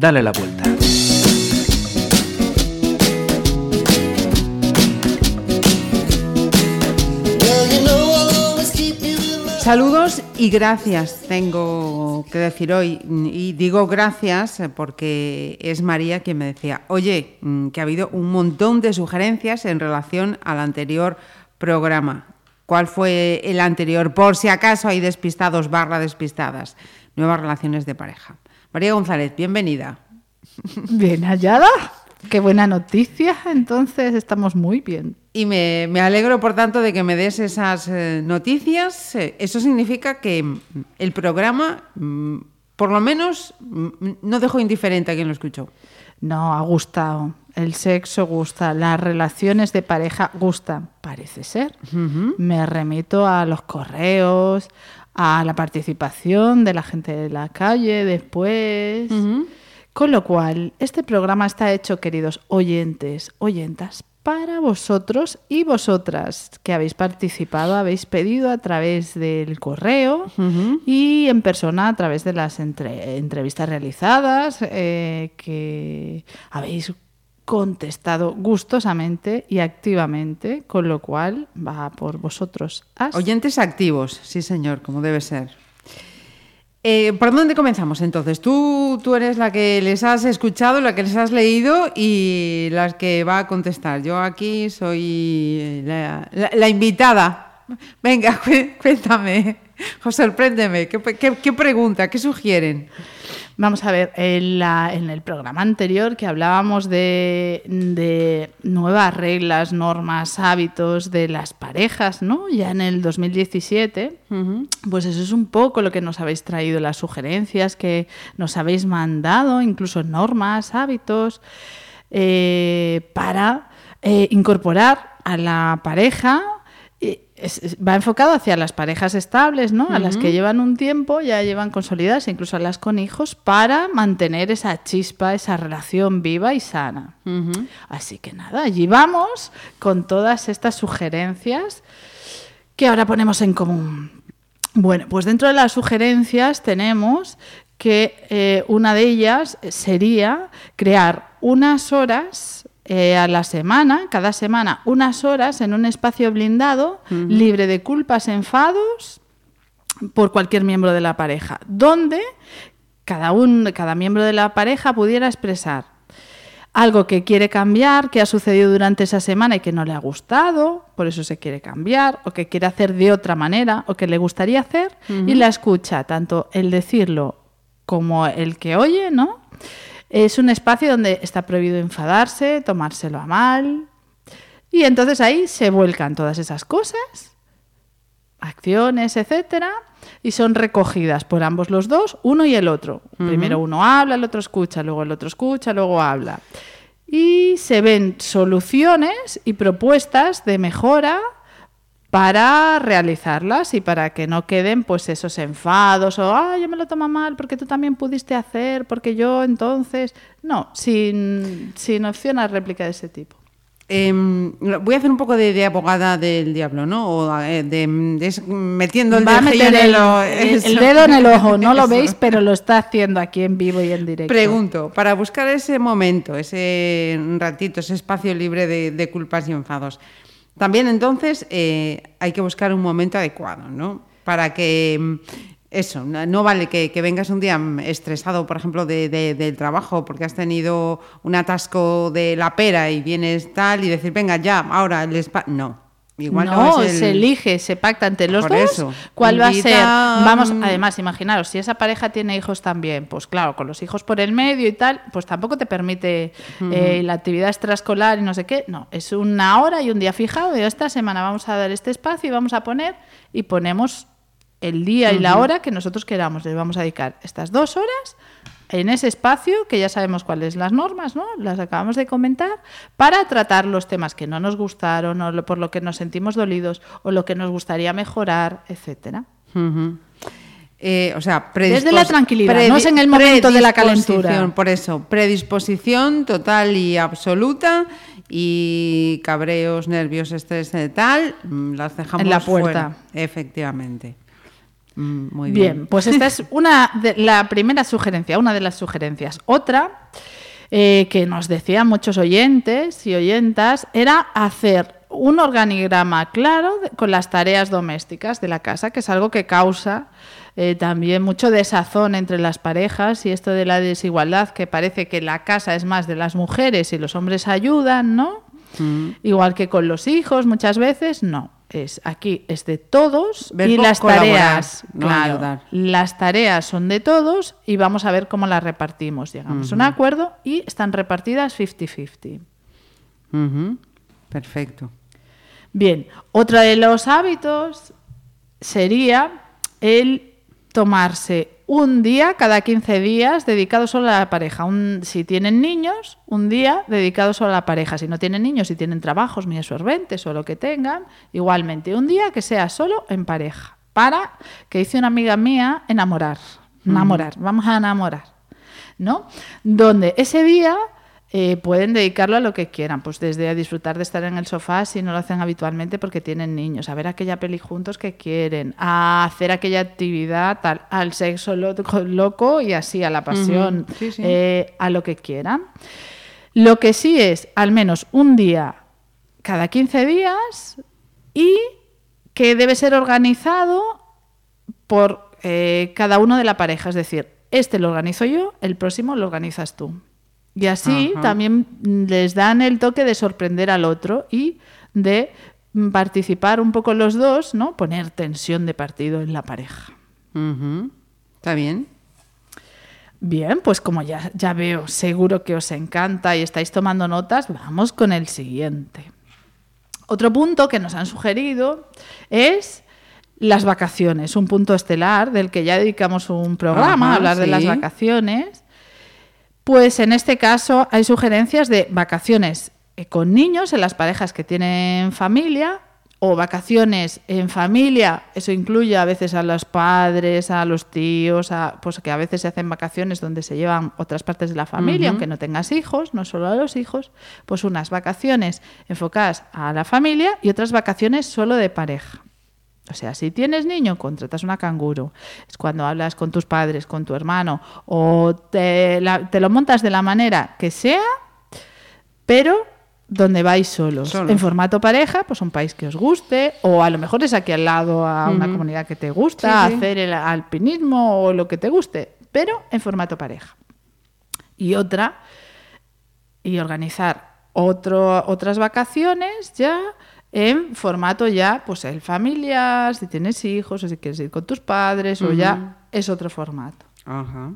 Dale la vuelta. Saludos y gracias, tengo que decir hoy. Y digo gracias porque es María quien me decía, oye, mm, que ha habido un montón de sugerencias en relación al anterior programa. ¿Cuál fue el anterior? Por si acaso hay despistados barra despistadas. Nuevas relaciones de pareja. María González, bienvenida. Bien hallada. Qué buena noticia. Entonces estamos muy bien. Y me, alegro, por tanto, de que me des esas eh, noticias. Eh, eso significa que mm, el programa, mm, por lo menos, mm, no dejó indiferente a quien lo escuchó. No, ha gustado. El sexo gusta, las relaciones de pareja gustan, parece ser. Me remito a los correos, a la participación de la gente de la calle después. Con lo cual, este programa está hecho, queridos oyentes, oyentas, para vosotros y vosotras que habéis participado, habéis pedido a través del correo y en persona a través de las entrevistas realizadas, eh, que habéis contestado gustosamente y activamente, con lo cual va por vosotros. Oyentes activos, sí señor, como debe ser. Eh, ¿Por dónde comenzamos entonces? Tú, tú eres la que les has escuchado, la que les has leído y la que va a contestar. Yo aquí soy la, invitada. Venga, cuéntame, o sorpréndeme. qué pregunta? ¿Qué sugieren? Vamos a ver, en, el programa anterior que hablábamos de, nuevas reglas, normas, hábitos de las parejas, ¿no? Ya en el 2017, pues eso es un poco lo que nos habéis traído, las sugerencias que nos habéis mandado, incluso normas, hábitos, eh, para eh, incorporar a la pareja va enfocado hacia las parejas estables, ¿no? A las que llevan un tiempo, ya llevan consolidadas, incluso a las con hijos, para mantener esa chispa, esa relación viva y sana. Así que nada, allí vamos con todas estas sugerencias que ahora ponemos en común. Bueno, pues dentro de las sugerencias tenemos que eh, una de ellas sería crear unas horas eh, a la semana, cada semana, unas horas en un espacio blindado, libre de culpas, enfados, por cualquier miembro de la pareja, donde cada, un, cada miembro de la pareja pudiera expresar algo que quiere cambiar, que ha sucedido durante esa semana y que no le ha gustado, por eso se quiere cambiar, o que quiere hacer de otra manera, o que le gustaría hacer, y la escucha, tanto el decirlo como el que oye, ¿no? Es un espacio donde está prohibido enfadarse, tomárselo a mal. Y entonces ahí se vuelcan todas esas cosas, acciones, etcétera, y son recogidas por ambos los dos, uno y el otro. Primero uno habla, el otro escucha, luego el otro escucha, luego habla. Y se ven soluciones y propuestas de mejora para realizarlas y para que no queden pues esos enfados o ah yo me lo tomo mal porque tú también pudiste hacer porque yo entonces no sin, sin opción a réplica de ese tipo em, voy a hacer un poco de, abogada del diablo, ¿no? O eh, de, metiendo el, dedo en el ojo. No lo veis, pero lo está haciendo aquí en vivo y en directo. Pregunto, para buscar ese momento, ese ratito, ese espacio libre de culpas y enfados, también entonces eh, hay que buscar un momento adecuado, ¿no? Para que mm, eso, no vale que, vengas un día estresado, por ejemplo, del trabajo porque has tenido un atasco de la pera y vienes tal y decir, venga, ya, ahora el No, no, se elige, se pacta entre los dos cuál va a ser. Vamos, además, imaginaros, si esa pareja tiene hijos también, pues claro, con los hijos por el medio y tal, pues tampoco te permite eh, la actividad extraescolar y no sé qué. No, es una hora y un día fijado. Y esta semana vamos a dar este espacio y vamos a poner y ponemos el día y la hora que nosotros queramos. Les vamos a dedicar estas dos horas en ese espacio, que ya sabemos cuáles las normas, ¿no? Las acabamos de comentar, para tratar los temas que no nos gustaron o por lo que nos sentimos dolidos o lo que nos gustaría mejorar, etcétera. Eh, o sea, desde la tranquilidad, no es en el momento de la calentura. Por eso, predisposición total y absoluta y cabreos, nervios, estrés, tal, mm, las dejamos en la puerta. efectivamente. Mm, muy Bien, bien. pues esta es una de, la primera sugerencia, una de las sugerencias. Otra eh, que nos decían muchos oyentes y oyentas era hacer un organigrama claro de- con las tareas domésticas de la casa, que es algo que causa eh, también mucho desazón entre las parejas y esto de la desigualdad, que parece que la casa es más de las mujeres y los hombres ayudan, ¿no? Mm. Igual que con los hijos muchas veces, no. Es aquí es de todos y las tareas, no claro, ayudar. las tareas son de todos y vamos a ver cómo las repartimos. Llegamos a un acuerdo y están repartidas 50-50. Ujú. Perfecto. Bien, otro de los hábitos sería el tomarse un día cada 15 días dedicado solo a la pareja. Un- si tienen niños, un día dedicado solo a la pareja. Si no tienen niños, si tienen trabajos muy absorbentes o lo que tengan, igualmente un día que sea solo en pareja. Para, que dice una amiga mía, enamorar. Enamorar, vamos a enamorar. ¿no? Donde ese día eh, pueden dedicarlo a lo que quieran, pues desde a disfrutar de estar en el sofá si no lo hacen habitualmente porque tienen niños, a ver aquella peli juntos que quieren, a hacer aquella actividad, tal, al sexo lo- loco y así, a la pasión, Ujú, sí, sí. eh, a lo que quieran. Lo que sí es al menos un día cada 15 días y que debe ser organizado por eh, cada uno de la pareja. Es decir, este lo organizo yo, el próximo lo organizas tú. Y así Ajá. también mm, les dan el toque de sorprender al otro y de mm, participar un poco los dos, ¿no? Poner tensión de partido en la pareja. Está bien. Bien, pues como ya, ya veo, seguro que os encanta y estáis tomando notas, vamos con el siguiente. Otro punto que nos han sugerido es las vacaciones, un punto estelar del que ya dedicamos un programa Ajá, a hablar de las vacaciones. Pues en este caso hay sugerencias de vacaciones eh, con niños en las parejas que tienen familia o vacaciones en familia, eso incluye a veces a los padres, a los tíos, a, pues que a veces se hacen vacaciones donde se llevan otras partes de la familia, aunque no tengas hijos, no solo a los hijos, pues unas vacaciones enfocadas a la familia y otras vacaciones solo de pareja. O sea, si tienes niño, contratas una canguro. Es cuando hablas con tus padres, con tu hermano, o te, la- te lo montas de la manera que sea, pero donde vais solos. Solos. En formato pareja, pues un país que os guste, o a lo mejor es aquí al lado a una comunidad que te gusta, Sí, sí. hacer el alpinismo o lo que te guste, pero en formato pareja. Y otra, y organizar otro, otras vacaciones ya en formato ya, pues el familiar, si tienes hijos o si quieres ir con tus padres o ya es otro formato. Ajá.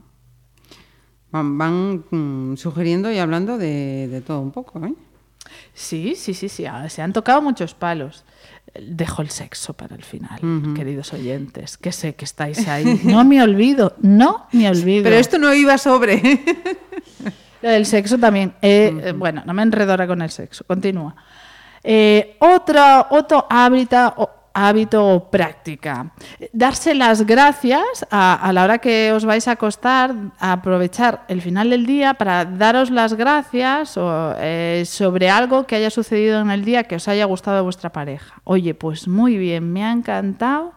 Van, van, mm, sugiriendo y hablando de, de todo un poco, ¿eh? Sí, sí, sí, sí, ah, se han tocado muchos palos. Dejo el sexo para el final, queridos oyentes, que sé que estáis ahí. No me olvido, no me olvido. Pero esto no iba sobre. Del sexo también. eh, eh, bueno, no me enredo ahora con el sexo. Continúa. Eh, otro, hábito, o- práctica. Darse las gracias a, la hora que os vais a acostar, a aprovechar el final del día para daros las gracias eh, sobre algo que haya sucedido en el día que os haya gustado vuestra pareja. Oye, pues muy bien, me ha encantado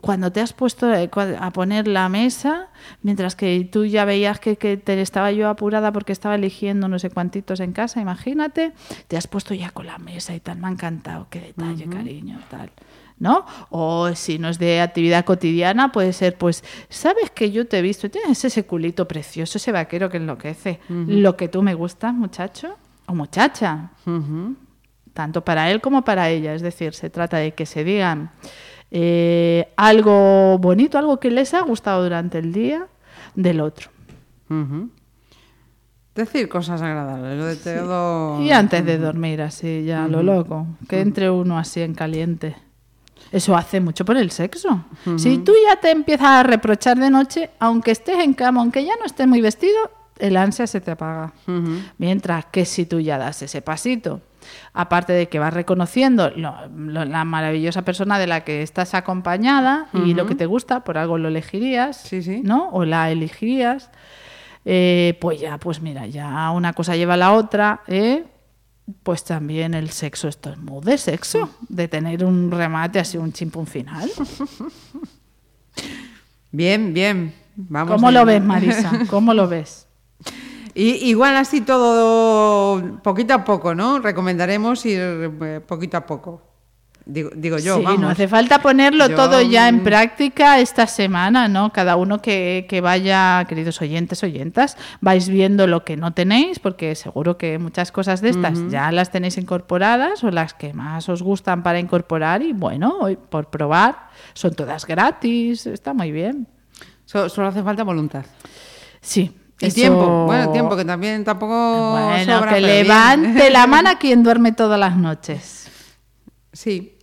cuando te has puesto eh, a poner la mesa, mientras que tú ya veías que, que te estaba yo apurada porque estaba eligiendo no sé cuantitos en casa, imagínate, te has puesto ya con la mesa y tal, me ha encantado, qué detalle, cariño, tal. ¿No? O si no es de actividad cotidiana, puede ser, pues, ¿sabes que yo te he visto? Tienes ese culito precioso, ese vaquero que enloquece. Lo que tú me gusta, muchacho o muchacha tanto para él como para ella. Es decir, se trata de que se digan eh, algo bonito, algo que les ha gustado durante el día del otro. Decir cosas agradables, lo de todo. Y antes de dormir, así, ya lo loco, que entre uno así en caliente. Eso hace mucho por el sexo. Si tú ya te empiezas a reprochar de noche, aunque estés en cama, aunque ya no estés muy vestido, el ansia se te apaga. Mientras que si tú ya das ese pasito, aparte de que vas reconociendo lo- lo- la maravillosa persona de la que estás acompañada y lo que te gusta, por algo lo elegirías, Sí, sí. ¿no? O la elegirías, eh, pues ya, pues mira, ya una cosa lleva a la otra, ¿eh? Pues también el sexo, esto es muy de sexo, de tener un remate así, un chimpún final. Bien, bien. Vamos ¿Cómo lo ves, Marisa? ¿Cómo lo ves? Y, igual así todo poquito a poco, ¿no? Recomendaremos ir eh, poquito a poco. Digo, digo yo, sí, vamos. no hace falta ponerlo Yo, todo ya en mm, práctica esta semana, ¿no? Cada uno que, que vaya, queridos oyentes, oyentas, vais viendo lo que no tenéis, porque seguro que muchas cosas de estas ya las tenéis incorporadas o las que más os gustan para incorporar y bueno, hoy por probar, son todas gratis, está muy bien. So- solo hace falta voluntad. Sí. Y eso- tiempo, bueno, tiempo que también tampoco Bueno, sobra, que bien. levante la mano quien duerme todas las noches. Sí.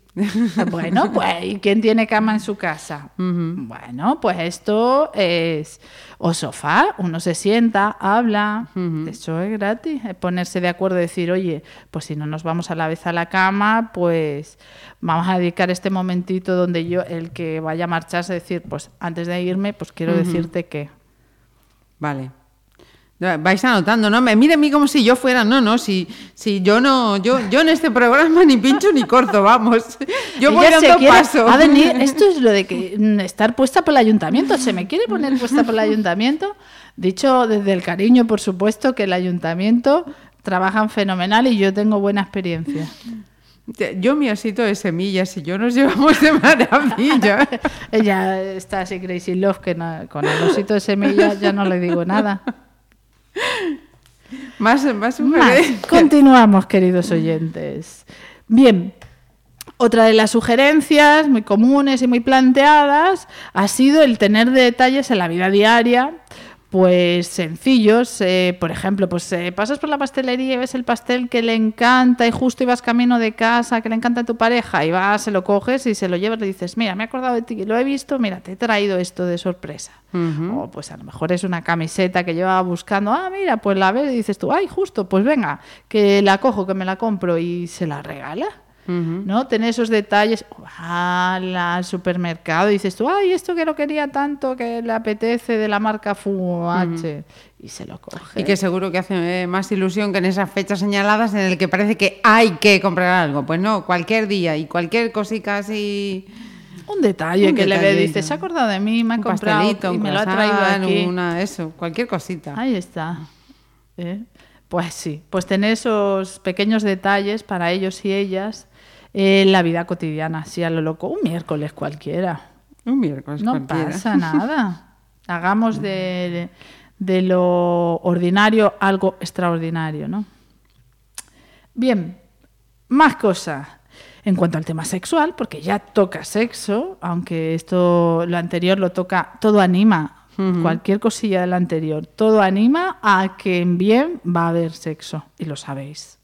Bueno, pues, ¿y quién tiene cama en su casa? Bueno, pues esto es o sofá, uno se sienta, habla, eso es gratis, es ponerse de acuerdo y decir, oye, pues si no nos vamos a la vez a la cama, pues vamos a dedicar este momentito donde yo, el que vaya a marcharse, decir, pues antes de irme, pues quiero decirte que... Vale. Vais anotando, ¿no? Me mire a mí como si yo fuera, no, no, si, si yo no, yo, yo en este programa ni pincho ni corto, vamos. Yo voy dando paso. A venir, esto es lo de que mm, estar puesta por el ayuntamiento. Se me quiere poner puesta por el ayuntamiento. Dicho desde el cariño, por supuesto, que el ayuntamiento trabajan fenomenal y yo tengo buena experiencia. Yo mi osito de semillas y yo nos llevamos de maravilla. Ella está así crazy love que no- con el osito de semilla ya no le digo nada. Más, más Más. Continuamos, queridos oyentes. Bien, otra de las sugerencias muy comunes y muy planteadas ha sido el tener detalles en la vida diaria, pues sencillos. eh, por ejemplo, pues eh, pasas por la pastelería y ves el pastel que le encanta y justo ibas camino de casa, que le encanta a tu pareja, y vas, se lo coges y se lo llevas le dices, mira, me he acordado de ti, lo he visto, mira, te he traído esto de sorpresa. O pues a lo mejor es una camiseta que llevaba buscando, ah, mira, pues la ves y dices tú, ay, justo, pues venga, que la cojo, que me la compro y se la regala. ¿No? Tener esos detalles, al supermercado y dices tú, ay, esto que lo quería tanto, que le apetece de la marca FUH, y se lo coge. Y que seguro que hace eh, más ilusión que en esas fechas señaladas en el que parece que hay que comprar algo. Pues no, cualquier día y cualquier cosita así. Un detalle Un que le ve, dice, se ha acordado de mí, me ha Un comprado pastelito, y un me lo ha traído aquí. una eso, cualquier cosita. Ahí está. ¿Eh? Pues sí, pues tener esos pequeños detalles para ellos y ellas en la vida cotidiana, así a lo loco, un miércoles cualquiera. Un miércoles No cualquiera. pasa nada. Hagamos de, de lo ordinario algo extraordinario, ¿no? Bien, más cosas. En cuanto al tema sexual, porque ya toca sexo, aunque esto, lo anterior lo toca, todo anima, cualquier cosilla del anterior, todo anima a que en bien va a haber sexo, y lo sabéis.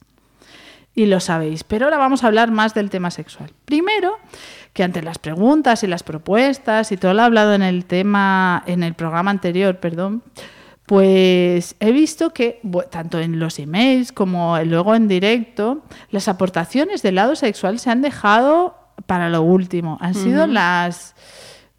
Y lo sabéis. Pero ahora vamos a hablar más del tema sexual. Primero, que ante las preguntas y las propuestas y todo lo hablado en el tema, en el programa anterior, perdón, pues he visto que tanto en los emails como luego en directo, las aportaciones del lado sexual se han dejado para lo último. Han sido las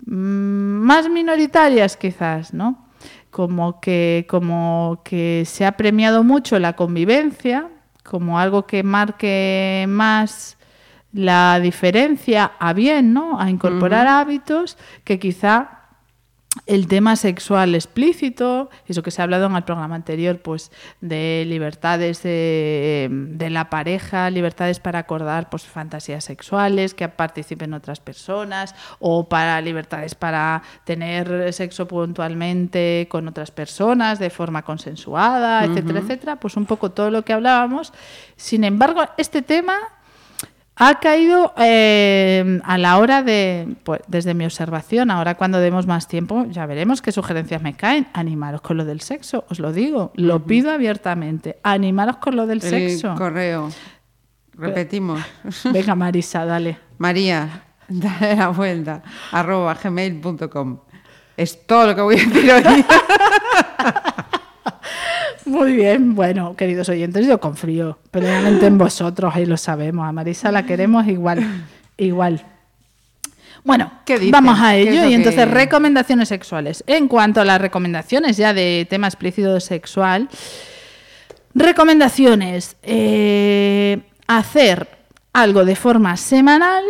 mm, más minoritarias quizás, ¿no? Como que, como que se ha premiado mucho la convivencia como algo que marque más la diferencia a bien, ¿no? A incorporar hábitos que quizá el tema sexual explícito, eso que se ha hablado en el programa anterior, pues de libertades de, de la pareja, libertades para acordar pues, fantasías sexuales, que participen otras personas, o para libertades para tener sexo puntualmente con otras personas de forma consensuada, etcétera, etcétera, pues un poco todo lo que hablábamos. Sin embargo, este tema ha caído eh, a la hora de, pues, desde mi observación, ahora cuando demos más tiempo, ya veremos qué sugerencias me caen. Animaros con lo del sexo, os lo digo, lo pido abiertamente. Animaros con lo del El sexo. correo. Repetimos. Venga, Marisa, dale. María, dale la vuelta. arroba gmail.com. Es todo lo que voy a decir hoy. Muy bien, bueno, queridos oyentes, yo confío plenamente en vosotros, ahí lo sabemos. A Marisa la queremos igual, igual. Bueno, vamos a ¿Qué es ello. lo Y entonces, que- recomendaciones sexuales. En cuanto a las recomendaciones ya de tema explícito sexual, recomendaciones. eh, hacer algo de forma semanal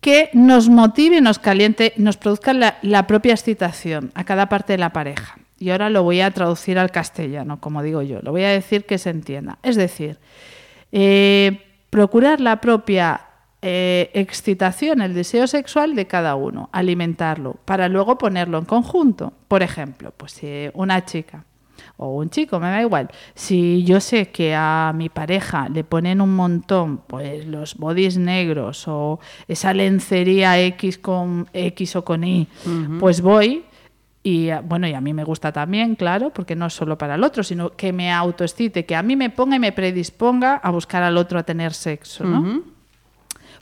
que nos motive, nos caliente, nos produzca la, propia excitación a cada parte de la pareja. Y ahora lo voy a traducir al castellano, como digo yo, lo voy a decir que se entienda. Es decir, eh, procurar la propia eh, excitación, el deseo sexual de cada uno, alimentarlo, para luego ponerlo en conjunto. Por ejemplo, pues si una chica o un chico, me da igual. Si yo sé que a mi pareja le ponen un montón, pues los bodys negros o esa lencería X con X o con Y, pues voy y bueno, y a mí me gusta también, claro, porque no es solo para el otro, sino que me autoexcite, que a mí me ponga y me predisponga a buscar al otro a tener sexo, ¿no?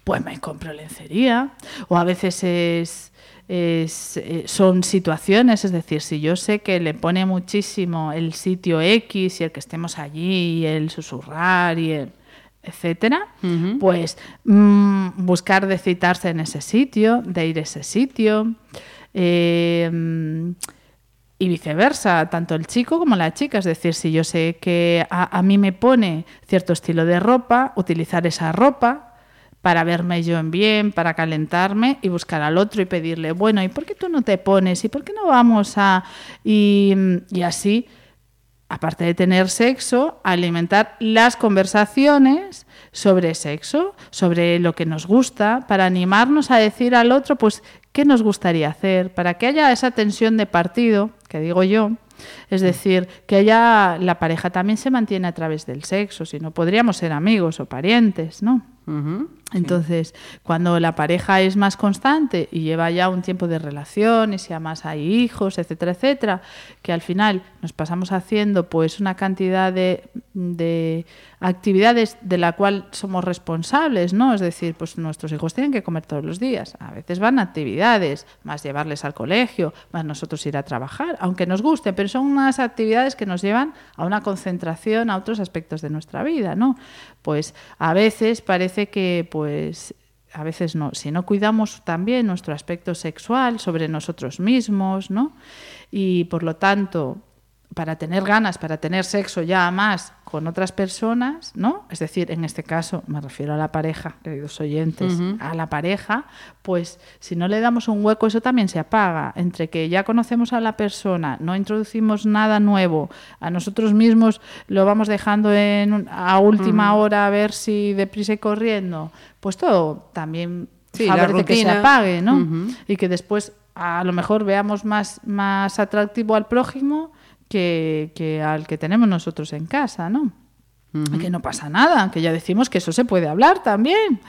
Pues me compro lencería. O a veces es es, eh, son situaciones, es decir, si yo sé que le pone muchísimo el sitio X y el que estemos allí y el susurrar y el etcétera, pues mm, buscar de citarse en ese sitio, de ir a ese sitio. Eh, y viceversa, tanto el chico como la chica. Es decir, si yo sé que a, a, mí me pone cierto estilo de ropa, utilizar esa ropa para verme yo en bien, para calentarme y buscar al otro y pedirle, bueno, ¿y por qué tú no te pones? ¿Y por qué no vamos a...? Y, y así, aparte de tener sexo, alimentar las conversaciones sobre sexo, sobre lo que nos gusta, para animarnos a decir al otro, pues, qué nos gustaría hacer, para que haya esa tensión de partido, que digo yo, es decir, que haya la pareja también se mantiene a través del sexo, si no podríamos ser amigos o parientes, ¿no? Entonces, cuando la pareja es más constante y lleva ya un tiempo de relación y si además hay hijos, etcétera, etcétera, que al final nos pasamos haciendo pues una cantidad de, de actividades de la cual somos responsables, ¿no? Es decir, pues nuestros hijos tienen que comer todos los días. A veces van actividades, más llevarles al colegio, más nosotros ir a trabajar, aunque nos guste, pero son unas actividades que nos llevan a una concentración a otros aspectos de nuestra vida, ¿no? Pues a veces parece que pues a veces no, si no cuidamos también nuestro aspecto sexual sobre nosotros mismos, ¿no? Y por lo tanto, para tener ganas, para tener sexo ya más con otras personas, ¿no? Es decir, en este caso me refiero a la pareja, queridos oyentes, a la pareja, pues si no le damos un hueco, eso también se apaga. Entre que ya conocemos a la persona, no introducimos nada nuevo, a nosotros mismos lo vamos dejando en, a última hora a ver si deprisa y corriendo, pues todo también sí, favorece que se apague, ¿no? Y que después a lo mejor veamos más, más atractivo al prójimo que, al que tenemos nosotros en casa, ¿no? Que no pasa nada, que ya decimos que eso se puede hablar también.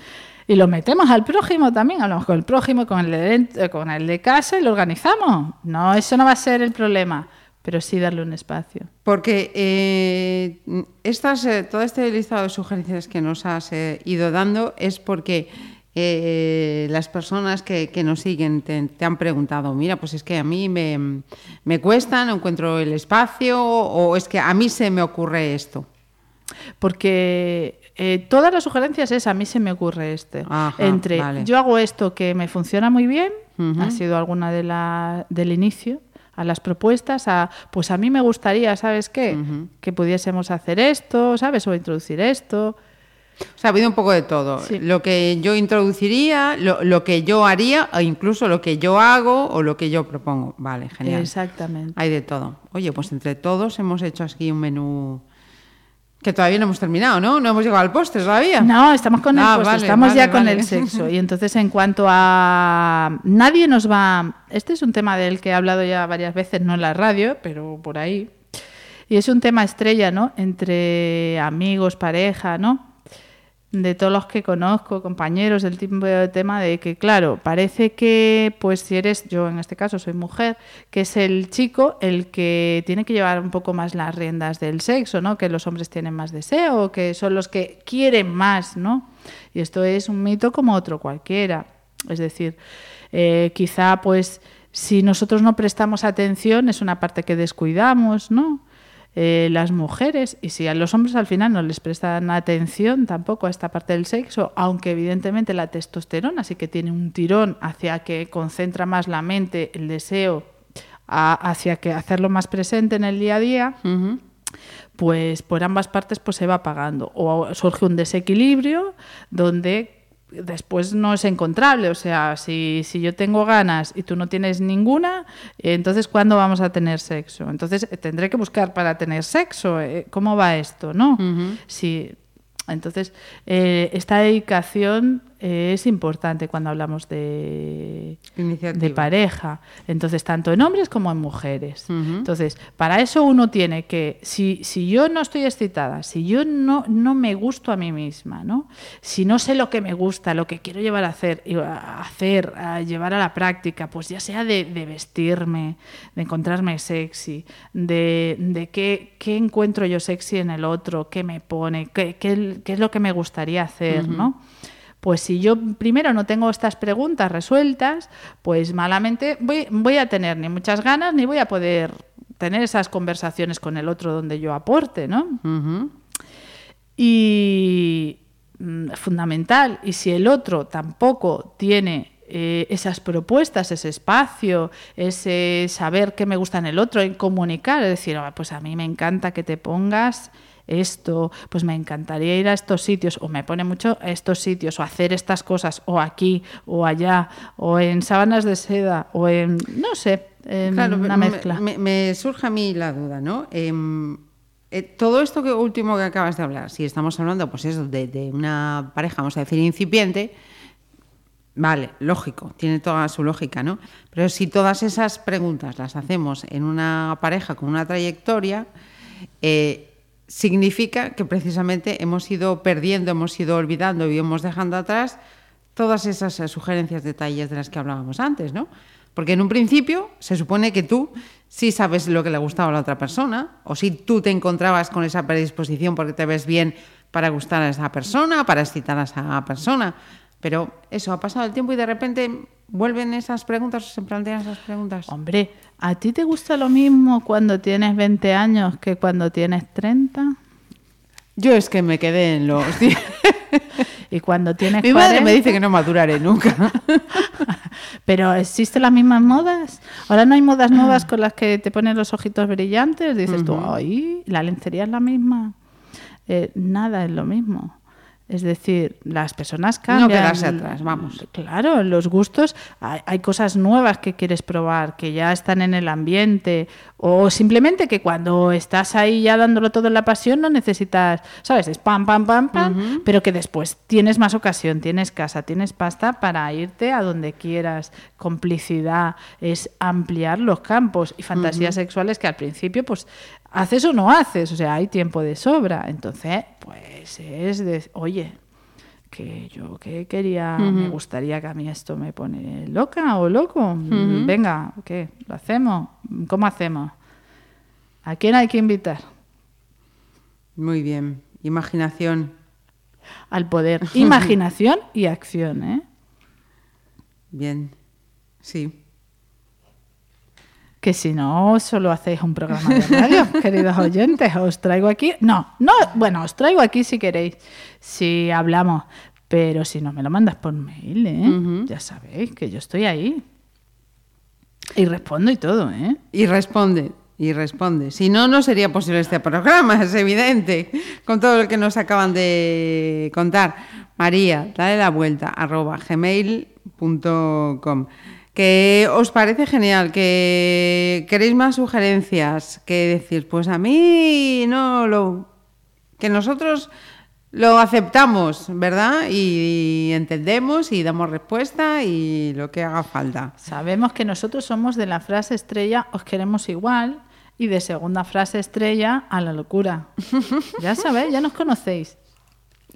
Y lo metemos al prójimo también, lo mejor el prójimo con el de, con el de casa y lo organizamos. No, eso no va a ser el problema, pero sí darle un espacio. Porque eh, estas, eh, todo este listado de sugerencias que nos has eh, ido dando es porque eh, las personas que, nos siguen te, han preguntado, mira, pues es que a mí me, me cuesta, no encuentro el espacio o es que a mí se me ocurre esto. Porque eh, todas las sugerencias es a mí se me ocurre este. Entre yo hago esto que me funciona muy bien, ha sido alguna de la, del inicio, a las propuestas, a pues a mí me gustaría, ¿sabes qué? Que pudiésemos hacer esto, ¿sabes? O introducir esto. O sea, ha habido un poco de todo. Lo que yo introduciría, lo, que yo haría, o incluso lo que yo hago o lo que yo propongo. Vale, genial. Exactamente. Hay de todo. Oye, pues entre todos hemos hecho aquí un menú que todavía no hemos terminado, ¿no? No hemos llegado al postre todavía. No, estamos con el ah, postre, estamos ya con el sexo. Y entonces, en cuanto a. Nadie nos va. Este es un tema del que he hablado ya varias veces, no en la radio, pero por ahí. Y es un tema estrella, ¿no? Entre amigos, pareja, ¿no? De todos los que conozco, compañeros, del tipo de tema de que, claro, parece que, pues si eres, yo en este caso soy mujer, que es el chico el que tiene que llevar un poco más las riendas del sexo, ¿no? Que los hombres tienen más deseo, que son los que quieren más, ¿no? Y esto es un mito como otro cualquiera. Es decir, eh, quizá, pues, si nosotros no prestamos atención, es una parte que descuidamos, ¿no? Eh, las mujeres y si a los hombres al final no les prestan atención tampoco a esta parte del sexo, aunque evidentemente la testosterona sí que tiene un tirón hacia que concentra más la mente, el deseo, hacia que hacerlo más presente en el día a día, pues por ambas partes pues se va apagando. O surge un desequilibrio donde después no es encontrable. O sea, si, si, yo tengo ganas y tú no tienes ninguna, entonces ¿cuándo vamos a tener sexo? Entonces tendré que buscar para tener sexo. ¿Cómo va esto? ¿No? Si entonces, eh, esta dedicación eh, es importante cuando hablamos de, de pareja. Entonces, tanto en hombres como en mujeres. Entonces, para eso uno tiene que, si, si yo no estoy excitada, si yo no, no me gusto a mí misma, ¿no? si no sé lo que me gusta, lo que quiero llevar a hacer, a hacer, a llevar a la práctica, pues ya sea de, vestirme, de encontrarme sexy, de, de qué, qué, encuentro yo sexy en el otro, qué me pone, qué, qué, qué es lo que me gustaría hacer, ¿no? Pues si yo primero no tengo estas preguntas resueltas, pues malamente voy, voy a tener ni muchas ganas ni voy a poder tener esas conversaciones con el otro donde yo aporte, ¿no? Y mm, fundamental, y si el otro tampoco tiene eh, esas propuestas, ese espacio, ese saber qué me gusta en el otro, en comunicar, es decir, ah, pues a mí me encanta que te pongas esto, pues me encantaría ir a estos sitios, o me pone mucho a estos sitios, o hacer estas cosas, o aquí, o allá, o en sábanas de seda, o en, no sé, en una mezcla. Me, surge a mí la duda, ¿no? Em, eh, todo esto que último que acabas de hablar, si estamos hablando, pues eso, de, de una pareja, vamos a decir, incipiente, Vale, lógico, tiene toda su lógica, ¿no? Pero si todas esas preguntas las hacemos en una pareja con una trayectoria, eh, significa que precisamente hemos ido perdiendo, hemos ido olvidando y hemos dejando atrás todas esas eh, sugerencias, detalles de las que hablábamos antes, ¿no? Porque en un principio se supone que tú sí sabes lo que le gustaba a la otra persona, o si tú te encontrabas con esa predisposición porque te ves bien para gustar a esa persona, para excitar a esa persona. Pero eso, ha pasado el tiempo y de repente vuelven esas preguntas o se plantean esas preguntas. Hombre, ¿a ti te gusta lo mismo cuando tienes 20 años que cuando tienes 30? Yo es que me quedé en los... y cuando tienes Mi madre me dice que no maduraré nunca. Pero ¿existen las mismas modas? Ahora no hay modas nuevas con las que te ponen los ojitos brillantes. Dices tú, ay, la lencería es la misma. Eh, nada es lo mismo. Es decir, las personas cambian. No quedarse atrás, vamos. Claro, los gustos, hay, cosas nuevas que quieres probar, que ya están en el ambiente, o simplemente que cuando estás ahí ya dándolo todo en la pasión no necesitas, ¿sabes? Es pam, pam, pam, pam, pero que después tienes más ocasión, tienes casa, tienes pasta para irte a donde quieras. Complicidad es ampliar los campos y fantasías sexuales que al principio, pues haces o no haces, o sea, hay tiempo de sobra. Entonces, pues es de, oye, que yo que quería, me gustaría que a mí esto me pone loca o loco. Venga, ¿qué? ¿Lo hacemos? ¿Cómo hacemos? ¿A quién hay que invitar? Muy bien. Imaginación. Al poder. Imaginación y acción, ¿eh? Bien. Sí que si no solo hacéis un programa de radio, queridos oyentes, os traigo aquí, no, no, bueno, os traigo aquí si queréis, si hablamos, pero si no me lo mandas por mail, ¿eh? ya sabéis que yo estoy ahí. Y respondo y todo, ¿eh? Y responde, y responde. Si no, no sería posible este programa, es evidente, con todo lo que nos acaban de contar. María, dale la vuelta, arroba gmail.com que os parece genial, que queréis más sugerencias, que decir, pues a mí no lo... que nosotros lo aceptamos, ¿verdad? Y, entendemos y damos respuesta y lo que haga falta. Sabemos que nosotros somos de la frase estrella, os queremos igual, y de segunda frase estrella, a la locura. ya sabéis, ya nos conocéis.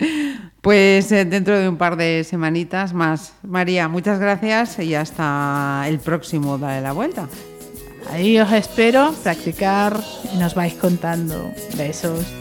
Pues eh, dentro de un par de semanitas más. María, muchas gracias y hasta el próximo Dale la Vuelta. Ahí os espero, practicar y nos vais contando. Besos.